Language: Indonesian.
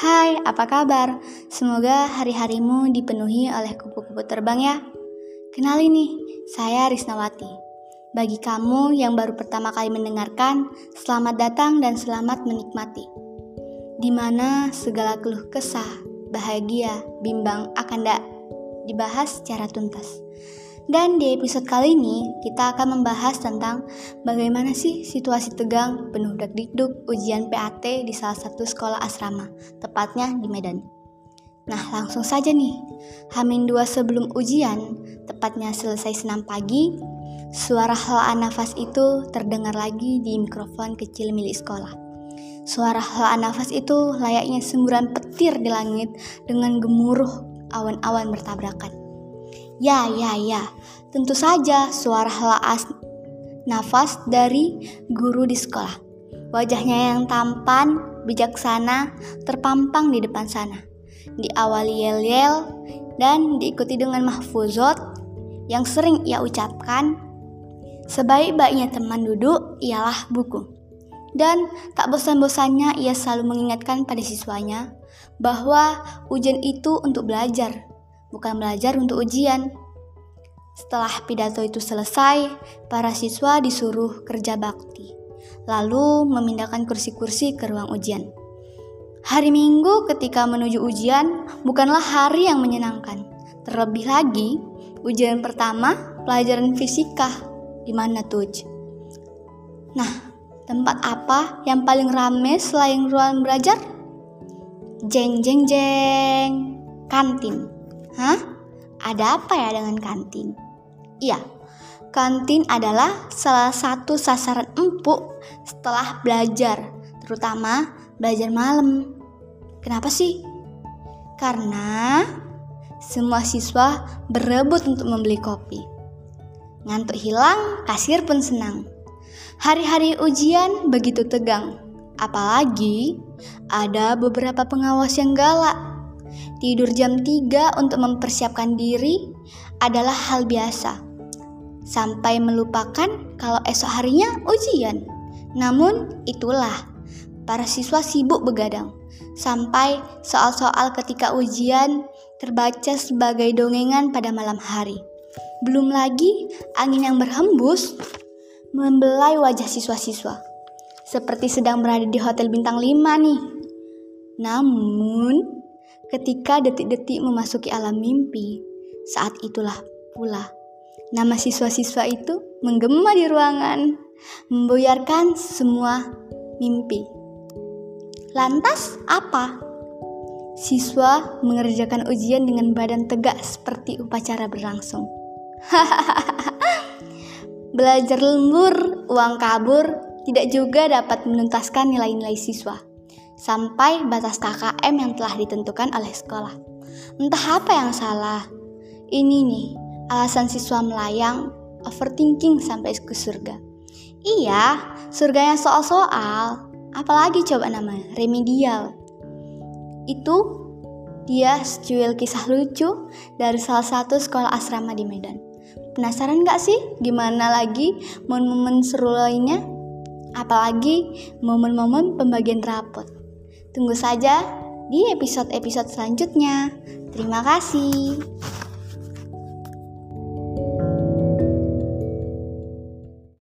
Hai, apa kabar? Semoga hari-harimu dipenuhi oleh kupu-kupu terbang ya. Kenali nih, saya Risnawati. Bagi kamu yang baru pertama kali mendengarkan, selamat datang dan selamat menikmati. Di mana segala keluh kesah, bahagia, bimbang akan da dibahas secara tuntas. Dan di episode kali ini kita akan membahas tentang bagaimana sih situasi tegang penuh dak-dikduk ujian PAT di salah satu sekolah asrama, tepatnya di Medan. Nah langsung saja nih, Hamin dua sebelum ujian, tepatnya selesai senam pagi, suara hala nafas itu terdengar lagi di mikrofon kecil milik sekolah. Suara hala nafas itu layaknya semburan petir di langit dengan gemuruh awan-awan bertabrakan. Ya, ya, ya. Tentu saja suara helaas nafas dari guru di sekolah. Wajahnya yang tampan, bijaksana, terpampang di depan sana. Diawali yel-yel dan diikuti dengan mahfuzot yang sering ia ucapkan. Sebaik-baiknya teman duduk ialah buku. Dan tak bosan-bosannya ia selalu mengingatkan pada siswanya bahwa ujian itu untuk belajar, bukan belajar untuk ujian. Setelah pidato itu selesai, para siswa disuruh kerja bakti, lalu memindahkan kursi-kursi ke ruang ujian. Hari Minggu ketika menuju ujian bukanlah hari yang menyenangkan. Terlebih lagi, ujian pertama pelajaran fisika. Di mana tuh? Nah, tempat apa yang paling ramai selain ruang belajar? Jeng jeng jeng, kantin. Hah? Ada apa ya dengan kantin? Iya, kantin adalah salah satu sasaran empuk setelah belajar, terutama belajar malam. Kenapa sih? Karena semua siswa berebut untuk membeli kopi. Ngantuk hilang, kasir pun senang. Hari-hari ujian begitu tegang, apalagi ada beberapa pengawas yang galak Tidur jam 3 untuk mempersiapkan diri adalah hal biasa. Sampai melupakan kalau esok harinya ujian. Namun itulah, para siswa sibuk begadang. Sampai soal-soal ketika ujian terbaca sebagai dongengan pada malam hari. Belum lagi angin yang berhembus membelai wajah siswa-siswa. Seperti sedang berada di hotel bintang 5 nih. Namun, Ketika detik-detik memasuki alam mimpi, saat itulah pula nama siswa-siswa itu menggema di ruangan, membuyarkan semua mimpi. Lantas apa? Siswa mengerjakan ujian dengan badan tegak seperti upacara berlangsung. Belajar lembur, uang kabur, tidak juga dapat menuntaskan nilai-nilai siswa sampai batas KKM yang telah ditentukan oleh sekolah. Entah apa yang salah. Ini nih, alasan siswa melayang, overthinking sampai ke surga. Iya, surganya soal-soal. Apalagi coba namanya, remedial. Itu dia secuil kisah lucu dari salah satu sekolah asrama di Medan. Penasaran gak sih gimana lagi momen-momen seru lainnya? Apalagi momen-momen pembagian rapot. Tunggu saja di episode-episode selanjutnya. Terima kasih.